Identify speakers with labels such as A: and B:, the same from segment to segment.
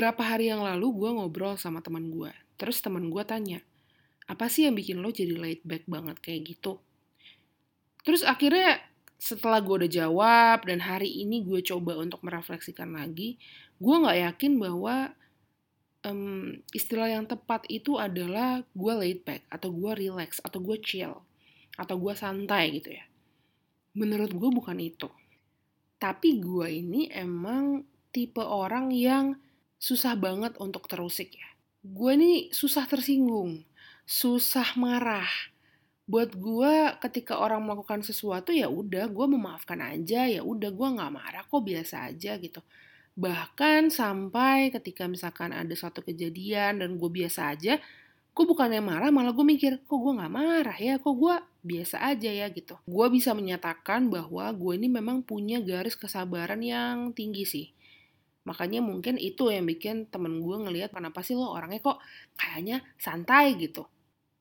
A: beberapa hari yang lalu gue ngobrol sama teman gue. Terus teman gue tanya, apa sih yang bikin lo jadi laid back banget kayak gitu? Terus akhirnya setelah gue udah jawab dan hari ini gue coba untuk merefleksikan lagi, gue nggak yakin bahwa um, istilah yang tepat itu adalah gue laid back atau gue relax atau gue chill atau gue santai gitu ya. Menurut gue bukan itu. Tapi gue ini emang tipe orang yang susah banget untuk terusik ya. Gue nih susah tersinggung, susah marah. Buat gue ketika orang melakukan sesuatu ya udah gue memaafkan aja ya udah gue nggak marah kok biasa aja gitu. Bahkan sampai ketika misalkan ada suatu kejadian dan gue biasa aja, gue bukannya marah malah gue mikir kok gue nggak marah ya kok gue biasa aja ya gitu. Gue bisa menyatakan bahwa gue ini memang punya garis kesabaran yang tinggi sih Makanya mungkin itu yang bikin temen gue ngelihat kenapa sih lo orangnya kok kayaknya santai gitu.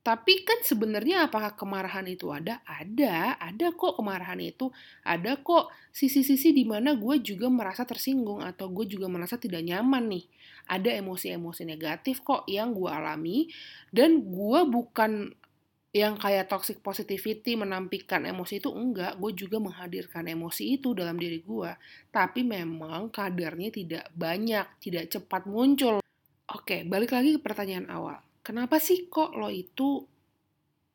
A: Tapi kan sebenarnya apakah kemarahan itu ada? Ada, ada kok kemarahan itu. Ada kok sisi-sisi di mana gue juga merasa tersinggung atau gue juga merasa tidak nyaman nih. Ada emosi-emosi negatif kok yang gue alami dan gue bukan yang kayak toxic positivity menampilkan emosi itu enggak, gue juga menghadirkan emosi itu dalam diri gue. Tapi memang kadarnya tidak banyak, tidak cepat muncul. Oke, balik lagi ke pertanyaan awal. Kenapa sih kok lo itu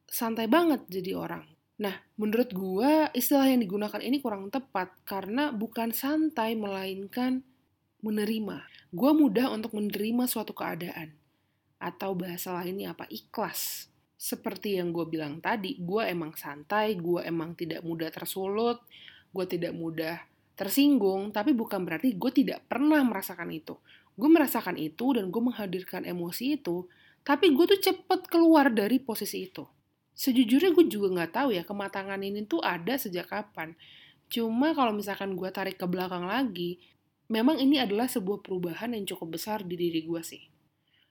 A: santai banget jadi orang? Nah, menurut gue istilah yang digunakan ini kurang tepat karena bukan santai melainkan menerima. Gue mudah untuk menerima suatu keadaan. Atau bahasa lainnya apa? Ikhlas seperti yang gue bilang tadi, gue emang santai, gue emang tidak mudah tersulut, gue tidak mudah tersinggung, tapi bukan berarti gue tidak pernah merasakan itu. Gue merasakan itu dan gue menghadirkan emosi itu, tapi gue tuh cepet keluar dari posisi itu. Sejujurnya gue juga nggak tahu ya kematangan ini tuh ada sejak kapan. Cuma kalau misalkan gue tarik ke belakang lagi, memang ini adalah sebuah perubahan yang cukup besar di diri gue sih.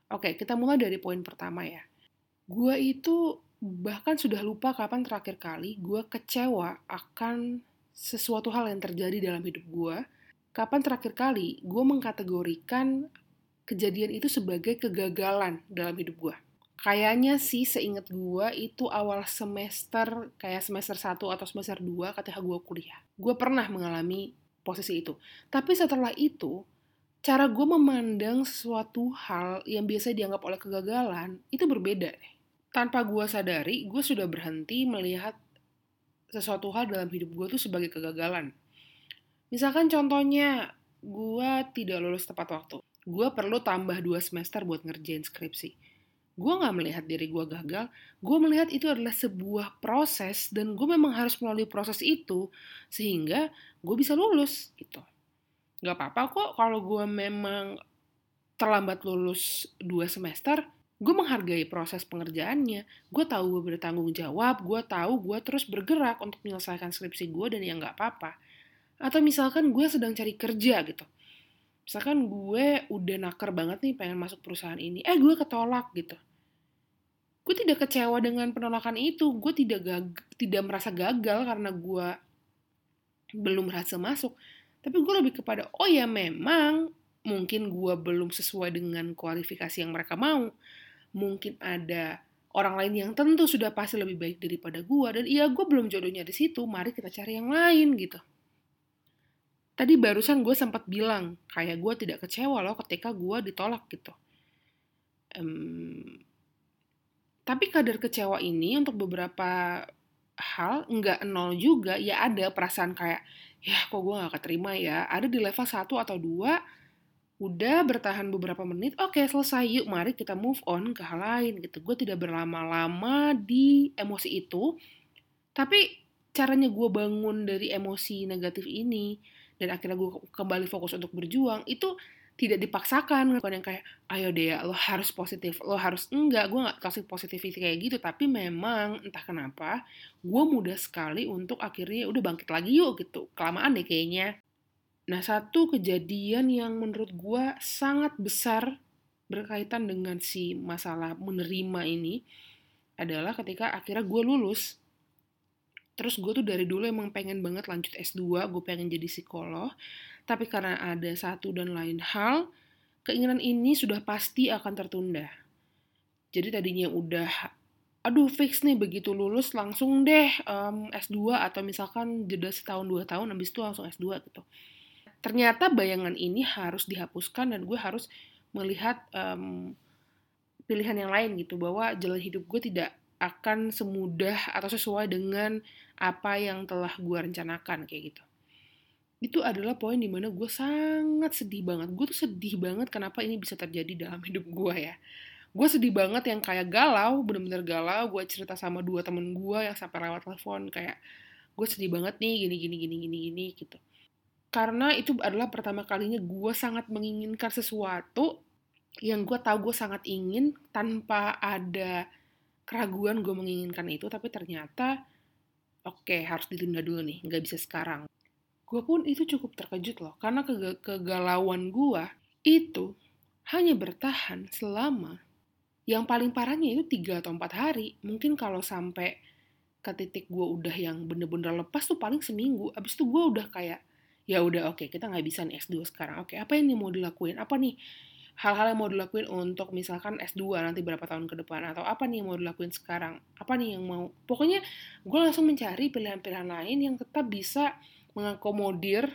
A: Oke, kita mulai dari poin pertama ya gue itu bahkan sudah lupa kapan terakhir kali gue kecewa akan sesuatu hal yang terjadi dalam hidup gue. Kapan terakhir kali gue mengkategorikan kejadian itu sebagai kegagalan dalam hidup gue. Kayaknya sih seingat gue itu awal semester, kayak semester 1 atau semester 2 ketika gue kuliah. Gue pernah mengalami posisi itu. Tapi setelah itu, cara gue memandang sesuatu hal yang biasa dianggap oleh kegagalan itu berbeda deh tanpa gue sadari, gue sudah berhenti melihat sesuatu hal dalam hidup gue tuh sebagai kegagalan. Misalkan contohnya, gue tidak lulus tepat waktu. Gue perlu tambah dua semester buat ngerjain skripsi. Gue gak melihat diri gue gagal, gue melihat itu adalah sebuah proses dan gue memang harus melalui proses itu sehingga gue bisa lulus gitu. Gak apa-apa kok kalau gue memang terlambat lulus dua semester, gue menghargai proses pengerjaannya. Gue tahu gue bertanggung jawab gue tahu gue terus bergerak untuk menyelesaikan skripsi gue dan ya nggak apa-apa. Atau misalkan gue sedang cari kerja gitu. Misalkan gue udah naker banget nih pengen masuk perusahaan ini eh gue ketolak gitu. Gue tidak kecewa dengan penolakan itu. Gue tidak gag tidak merasa gagal karena gue belum berhasil masuk. Tapi gue lebih kepada oh ya memang mungkin gue belum sesuai dengan kualifikasi yang mereka mau mungkin ada orang lain yang tentu sudah pasti lebih baik daripada gue dan iya gue belum jodohnya di situ mari kita cari yang lain gitu. Tadi barusan gue sempat bilang kayak gue tidak kecewa loh ketika gue ditolak gitu. Um, tapi kadar kecewa ini untuk beberapa hal nggak nol juga ya ada perasaan kayak ya kok gue gak keterima ya? Ada di level satu atau dua udah bertahan beberapa menit, oke okay, selesai, yuk mari kita move on ke hal lain gitu. Gue tidak berlama-lama di emosi itu, tapi caranya gue bangun dari emosi negatif ini dan akhirnya gue kembali fokus untuk berjuang itu tidak dipaksakan. Bukan yang kayak ayo deh lo harus positif lo harus enggak. Gue nggak kasih positivity kayak gitu tapi memang entah kenapa gue mudah sekali untuk akhirnya udah bangkit lagi yuk gitu. Kelamaan deh kayaknya Nah, satu kejadian yang menurut gue sangat besar berkaitan dengan si masalah menerima ini adalah ketika akhirnya gue lulus. Terus gue tuh dari dulu emang pengen banget lanjut S2, gue pengen jadi psikolog. Tapi karena ada satu dan lain hal, keinginan ini sudah pasti akan tertunda. Jadi tadinya udah, aduh fix nih begitu lulus langsung deh um, S2 atau misalkan jeda setahun dua tahun habis itu langsung S2 gitu. Ternyata bayangan ini harus dihapuskan dan gue harus melihat um, pilihan yang lain gitu bahwa jalan hidup gue tidak akan semudah atau sesuai dengan apa yang telah gue rencanakan kayak gitu. Itu adalah poin di mana gue sangat sedih banget. Gue tuh sedih banget kenapa ini bisa terjadi dalam hidup gue ya. Gue sedih banget yang kayak galau bener-bener galau gue cerita sama dua temen gue yang sampai lewat telepon kayak gue sedih banget nih gini gini gini gini gini gitu karena itu adalah pertama kalinya gue sangat menginginkan sesuatu yang gue tahu gue sangat ingin tanpa ada keraguan gue menginginkan itu. Tapi ternyata oke okay, harus ditunda dulu nih nggak bisa sekarang. Gue pun itu cukup terkejut loh karena ke kegalauan gue itu hanya bertahan selama yang paling parahnya itu tiga atau empat hari. Mungkin kalau sampai ke titik gue udah yang bener-bener lepas tuh paling seminggu. Abis itu gue udah kayak ya udah oke okay, kita nggak bisa nih S2 sekarang. Oke okay, apa yang mau dilakuin? Apa nih hal-hal yang mau dilakuin untuk misalkan S2 nanti berapa tahun ke depan? Atau apa nih yang mau dilakuin sekarang? Apa nih yang mau? Pokoknya gue langsung mencari pilihan-pilihan lain yang tetap bisa mengakomodir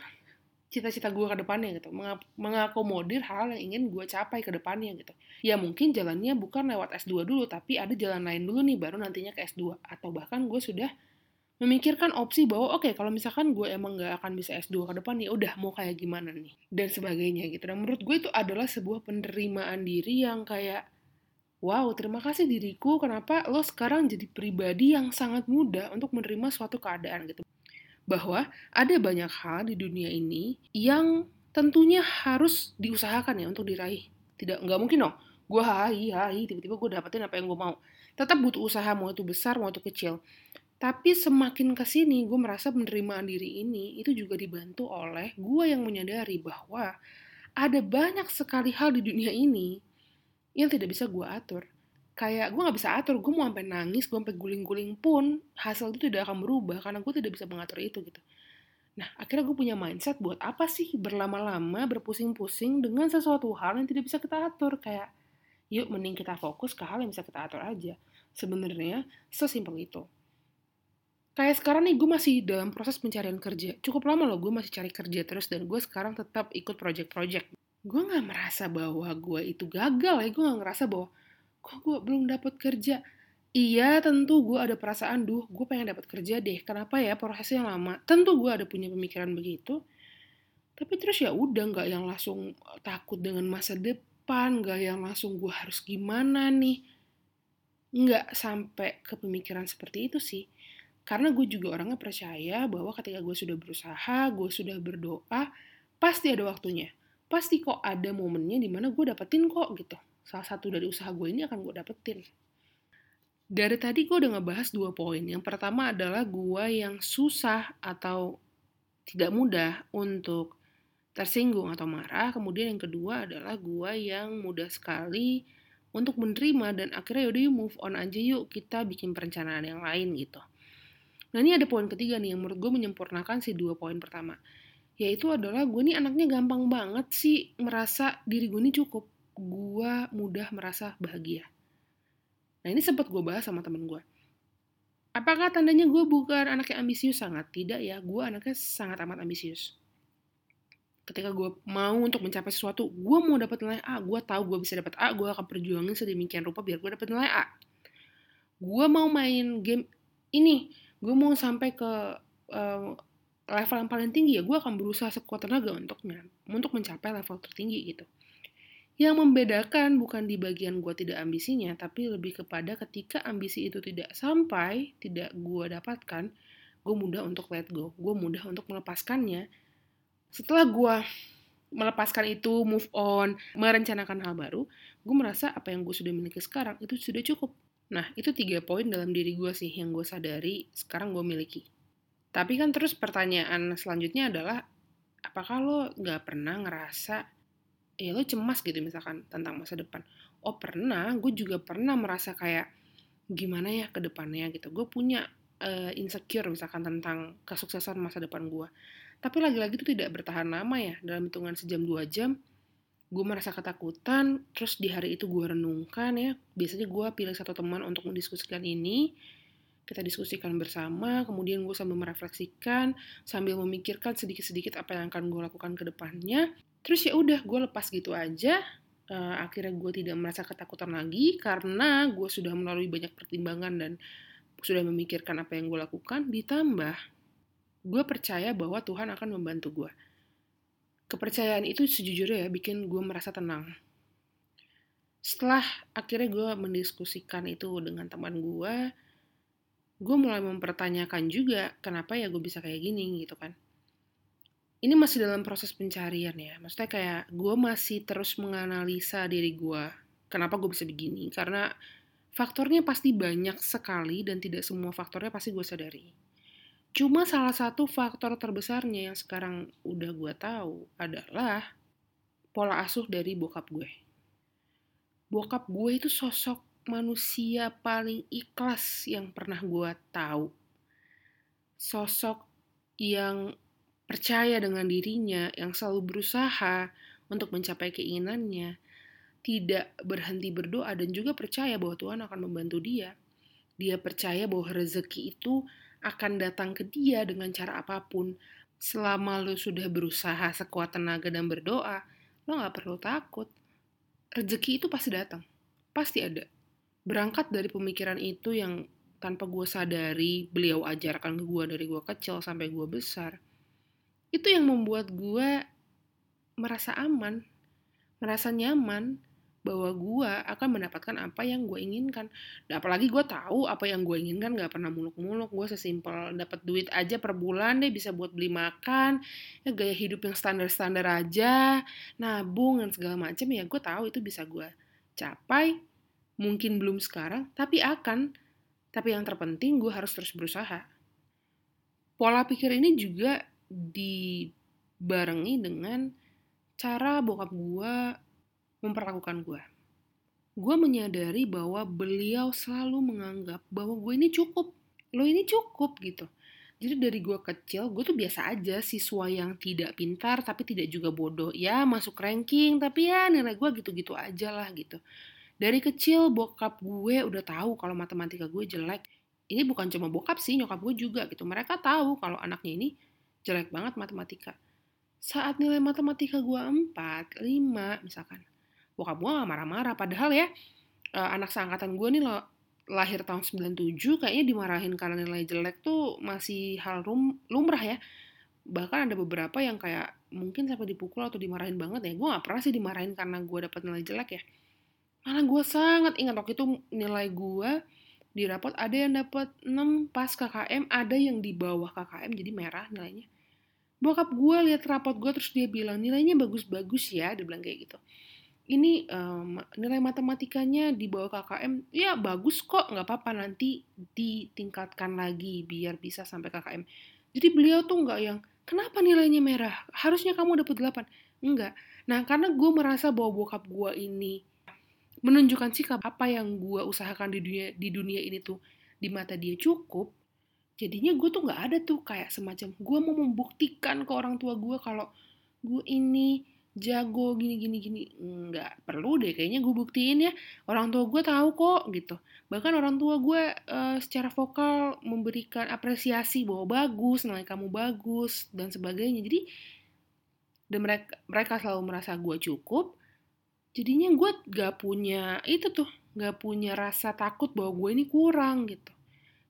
A: cita-cita gue ke depannya gitu. Mengakomodir hal yang ingin gue capai ke depannya gitu. Ya mungkin jalannya bukan lewat S2 dulu tapi ada jalan lain dulu nih baru nantinya ke S2 atau bahkan gue sudah memikirkan opsi bahwa oke okay, kalau misalkan gue emang gak akan bisa S2 ke depan ya udah mau kayak gimana nih dan sebagainya gitu dan menurut gue itu adalah sebuah penerimaan diri yang kayak wow terima kasih diriku kenapa lo sekarang jadi pribadi yang sangat mudah untuk menerima suatu keadaan gitu bahwa ada banyak hal di dunia ini yang tentunya harus diusahakan ya untuk diraih. Tidak nggak mungkin dong. Gue hai hai tiba-tiba gue dapetin apa yang gue mau. Tetap butuh usaha mau itu besar mau itu kecil. Tapi semakin ke sini gue merasa penerimaan diri ini itu juga dibantu oleh gue yang menyadari bahwa ada banyak sekali hal di dunia ini yang tidak bisa gue atur. Kayak gue nggak bisa atur gue mau sampai nangis gue sampai guling-guling pun hasil itu tidak akan berubah karena gue tidak bisa mengatur itu gitu. Nah akhirnya gue punya mindset buat apa sih berlama-lama berpusing-pusing dengan sesuatu hal yang tidak bisa kita atur. Kayak yuk mending kita fokus ke hal yang bisa kita atur aja. Sebenarnya sesimpel itu kayak sekarang nih gue masih dalam proses pencarian kerja. Cukup lama loh gue masih cari kerja terus dan gue sekarang tetap ikut project-project. Gue nggak merasa bahwa gue itu gagal ya gue nggak ngerasa bahwa kok gue belum dapat kerja? Iya tentu gue ada perasaan duh gue pengen dapat kerja deh. Kenapa ya? Prosesnya lama. Tentu gue ada punya pemikiran begitu. Tapi terus ya udah nggak yang langsung takut dengan masa depan nggak yang langsung gue harus gimana nih. Nggak sampai ke pemikiran seperti itu sih karena gue juga orangnya percaya bahwa ketika gue sudah berusaha gue sudah berdoa pasti ada waktunya pasti kok ada momennya di mana gue dapetin kok gitu salah satu dari usaha gue ini akan gue dapetin. Dari tadi gue udah ngebahas dua poin. Yang pertama adalah gue yang susah atau tidak mudah untuk tersinggung atau marah. Kemudian yang kedua adalah gue yang mudah sekali untuk menerima dan akhirnya yaudah yuk move on aja yuk kita bikin perencanaan yang lain gitu. Nah ini ada poin ketiga nih yang menurut gue menyempurnakan si dua poin pertama. Yaitu adalah gue nih anaknya gampang banget sih merasa diri gue ini cukup gue mudah merasa bahagia. Nah ini sempat gue bahas sama temen gue. Apakah tandanya gue bukan anak yang ambisius? Sangat tidak ya, gue anaknya sangat amat ambisius. Ketika gue mau untuk mencapai sesuatu, gue mau dapat nilai A, gue tahu gue bisa dapat A, gue akan perjuangin sedemikian rupa biar gue dapat nilai A. Gue mau main game ini, gue mau sampai ke uh, level yang paling tinggi ya, gue akan berusaha sekuat tenaga untuknya, untuk mencapai level tertinggi gitu. Yang membedakan bukan di bagian gue tidak ambisinya, tapi lebih kepada ketika ambisi itu tidak sampai, tidak gue dapatkan, gue mudah untuk let go, gue mudah untuk melepaskannya. Setelah gue melepaskan itu, move on, merencanakan hal baru, gue merasa apa yang gue sudah miliki sekarang itu sudah cukup. Nah, itu tiga poin dalam diri gue sih yang gue sadari sekarang gue miliki. Tapi kan terus pertanyaan selanjutnya adalah, apakah lo gak pernah ngerasa ya lo cemas gitu misalkan tentang masa depan. Oh pernah gue juga pernah merasa kayak gimana ya ke depannya gitu. Gue punya uh, insecure misalkan tentang kesuksesan masa depan gue tapi lagi-lagi itu tidak bertahan lama ya dalam hitungan sejam dua jam gue merasa ketakutan, terus di hari itu gue renungkan ya, biasanya gue pilih satu teman untuk mendiskusikan ini, kita diskusikan bersama, kemudian gue sambil merefleksikan, sambil memikirkan sedikit-sedikit apa yang akan gue lakukan ke depannya, terus ya udah gue lepas gitu aja, uh, akhirnya gue tidak merasa ketakutan lagi, karena gue sudah melalui banyak pertimbangan dan sudah memikirkan apa yang gue lakukan, ditambah gue percaya bahwa Tuhan akan membantu gue kepercayaan itu sejujurnya ya bikin gue merasa tenang. Setelah akhirnya gue mendiskusikan itu dengan teman gue, gue mulai mempertanyakan juga kenapa ya gue bisa kayak gini gitu kan. Ini masih dalam proses pencarian ya, maksudnya kayak gue masih terus menganalisa diri gue. Kenapa gue bisa begini? Karena faktornya pasti banyak sekali dan tidak semua faktornya pasti gue sadari. Cuma salah satu faktor terbesarnya yang sekarang udah gue tahu adalah pola asuh dari bokap gue. Bokap gue itu sosok manusia paling ikhlas yang pernah gue tahu. Sosok yang percaya dengan dirinya, yang selalu berusaha untuk mencapai keinginannya, tidak berhenti berdoa dan juga percaya bahwa Tuhan akan membantu dia. Dia percaya bahwa rezeki itu akan datang ke dia dengan cara apa pun. Selama lo sudah berusaha sekuat tenaga dan berdoa, lo gak perlu takut. Rezeki itu pasti datang. Pasti ada. Berangkat dari pemikiran itu yang tanpa gue sadari, beliau ajarkan ke gue dari gue kecil sampai gue besar. Itu yang membuat gue merasa aman, merasa nyaman, bahwa gue akan mendapatkan apa yang gue inginkan. Dan apalagi gue tahu apa yang gue inginkan gak pernah muluk-muluk. Gue sesimpel dapat duit aja per bulan deh bisa buat beli makan, ya gaya hidup yang standar-standar aja, nabung dan segala macam ya gue tahu itu bisa gue capai. Mungkin belum sekarang, tapi akan. Tapi yang terpenting gue harus terus berusaha. Pola pikir ini juga dibarengi dengan cara bokap gue memperlakukan gue. Gue menyadari bahwa beliau selalu menganggap bahwa gue ini cukup. Lo ini cukup gitu. Jadi dari gue kecil, gue tuh biasa aja siswa yang tidak pintar tapi tidak juga bodoh. Ya masuk ranking, tapi ya nilai gue gitu-gitu aja lah gitu. Dari kecil bokap gue udah tahu kalau matematika gue jelek. Ini bukan cuma bokap sih, nyokap gue juga gitu. Mereka tahu kalau anaknya ini jelek banget matematika. Saat nilai matematika gue 4, 5 misalkan bokap gue gak marah-marah. Padahal ya uh, anak seangkatan gue nih lo lahir tahun 97 kayaknya dimarahin karena nilai jelek tuh masih hal rum, lumrah ya. Bahkan ada beberapa yang kayak mungkin sampai dipukul atau dimarahin banget ya. Gue gak pernah sih dimarahin karena gue dapat nilai jelek ya. Malah gue sangat ingat waktu itu nilai gue di rapot ada yang dapat 6 pas KKM ada yang di bawah KKM jadi merah nilainya. Bokap gue lihat rapot gue terus dia bilang nilainya bagus-bagus ya dia bilang kayak gitu ini um, nilai matematikanya di bawah KKM ya bagus kok nggak apa-apa nanti ditingkatkan lagi biar bisa sampai KKM jadi beliau tuh nggak yang kenapa nilainya merah? Harusnya kamu dapat 8 enggak nah karena gue merasa bahwa bokap gue ini menunjukkan sikap apa yang gue usahakan di dunia di dunia ini tuh di mata dia cukup jadinya gue tuh nggak ada tuh kayak semacam gue mau membuktikan ke orang tua gue kalau gue ini jago gini gini gini. Nggak perlu deh kayaknya gue buktiin ya. Orang tua gue tahu kok gitu. Bahkan orang tua gue uh, secara vokal memberikan apresiasi bahwa bagus nilai kamu bagus dan sebagainya. Jadi dan mereka mereka selalu merasa gue cukup. Jadinya gue gak punya itu tuh gak punya rasa takut bahwa gue ini kurang gitu.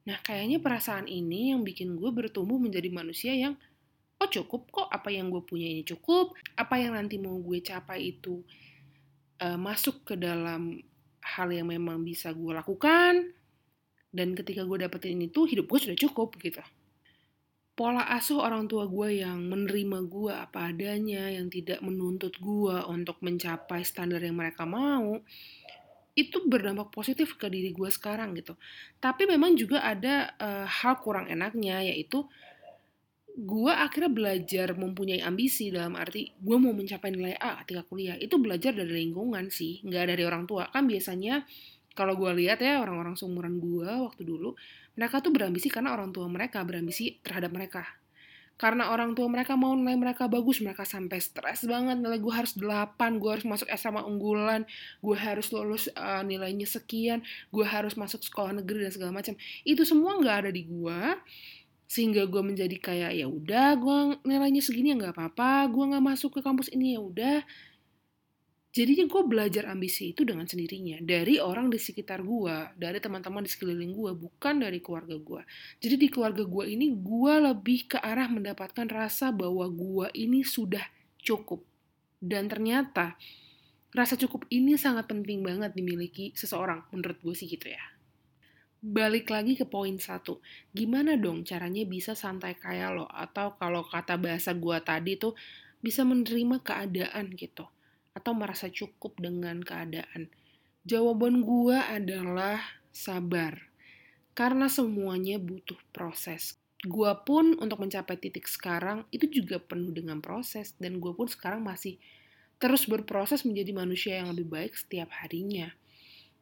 A: Nah kayaknya perasaan ini yang bikin gue bertumbuh menjadi manusia yang oh cukup? Kok apa yang gue punya ini cukup? Apa yang nanti mau gue capai itu uh, masuk ke dalam hal yang memang bisa gue lakukan? Dan ketika gue dapetin ini tuh hidup gue sudah cukup gitu. Pola asuh orang tua gue yang menerima gue apa adanya yang tidak menuntut gue untuk mencapai standar yang mereka mau itu berdampak positif ke diri gue sekarang gitu. Tapi memang juga ada uh, hal kurang enaknya yaitu gue akhirnya belajar mempunyai ambisi dalam arti gue mau mencapai nilai A ketika kuliah. Itu belajar dari lingkungan sih nggak dari orang tua. Kan biasanya kalau gue lihat ya orang-orang seumuran gue waktu dulu mereka tuh berambisi karena orang tua mereka berambisi terhadap mereka. Karena orang tua mereka mau nilai mereka bagus mereka sampai stres banget nilai gue harus 8 gue harus masuk SMA unggulan gue harus lulus uh, nilainya sekian gue harus masuk sekolah negeri dan segala macam. Itu semua nggak ada di gue sehingga gue menjadi kayak ya udah gue nilainya segini ya nggak apa-apa gue nggak masuk ke kampus ini ya udah Jadinya gue belajar ambisi itu dengan sendirinya dari orang di sekitar gue, dari teman-teman di sekeliling gue, bukan dari keluarga gue. Jadi di keluarga gue ini gue lebih ke arah mendapatkan rasa bahwa gue ini sudah cukup. Dan ternyata rasa cukup ini sangat penting banget dimiliki seseorang, menurut gue sih gitu ya. Balik lagi ke poin satu, gimana dong caranya bisa santai kayak lo? Atau kalau kata bahasa gue tadi tuh bisa menerima keadaan gitu atau merasa cukup dengan keadaan? Jawaban gua adalah sabar. Karena semuanya butuh proses. Gua pun untuk mencapai titik sekarang itu juga penuh dengan proses dan gua pun sekarang masih terus berproses menjadi manusia yang lebih baik setiap harinya.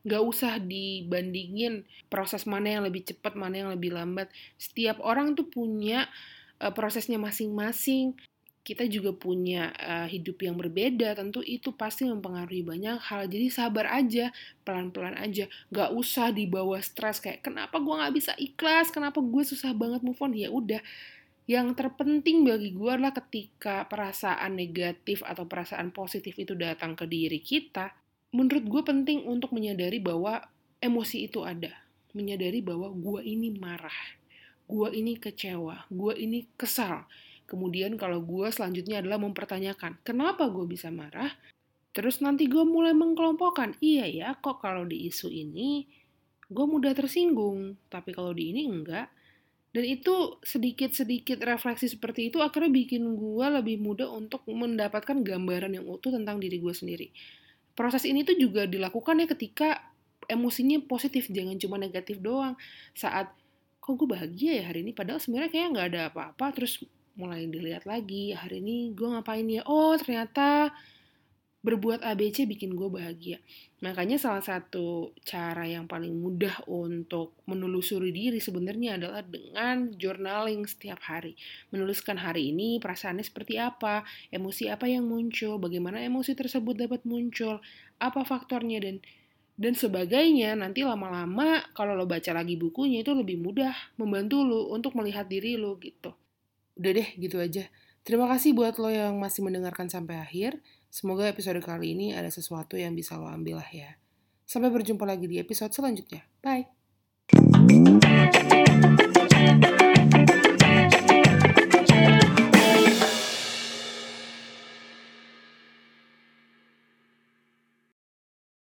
A: Gak usah dibandingin proses mana yang lebih cepat, mana yang lebih lambat. Setiap orang tuh punya uh, prosesnya masing-masing kita juga punya uh, hidup yang berbeda, tentu itu pasti mempengaruhi banyak hal. Jadi sabar aja, pelan-pelan aja, gak usah dibawa stres kayak kenapa gue gak bisa ikhlas, kenapa gue susah banget move on. Ya udah, yang terpenting bagi gue adalah ketika perasaan negatif atau perasaan positif itu datang ke diri kita, menurut gue penting untuk menyadari bahwa emosi itu ada, menyadari bahwa gue ini marah, gue ini kecewa, gue ini kesal Kemudian kalau gue selanjutnya adalah mempertanyakan, kenapa gue bisa marah? Terus nanti gue mulai mengkelompokkan, iya ya kok kalau di isu ini gue mudah tersinggung, tapi kalau di ini enggak. Dan itu sedikit-sedikit refleksi seperti itu akhirnya bikin gue lebih mudah untuk mendapatkan gambaran yang utuh tentang diri gue sendiri. Proses ini tuh juga dilakukan ya ketika emosinya positif, jangan cuma negatif doang. Saat kok gue bahagia ya hari ini, padahal sebenarnya kayak nggak ada apa-apa, terus mulai dilihat lagi hari ini gue ngapain ya oh ternyata berbuat ABC bikin gue bahagia makanya salah satu cara yang paling mudah untuk menelusuri diri sebenarnya adalah dengan journaling setiap hari menuliskan hari ini perasaannya seperti apa emosi apa yang muncul bagaimana emosi tersebut dapat muncul apa faktornya dan dan sebagainya nanti lama-lama kalau lo baca lagi bukunya itu lebih mudah membantu lo untuk melihat diri lo gitu Udah deh, gitu aja. Terima kasih buat lo yang masih mendengarkan sampai akhir. Semoga episode kali ini ada sesuatu yang bisa lo ambil lah ya. Sampai berjumpa lagi di episode selanjutnya. Bye!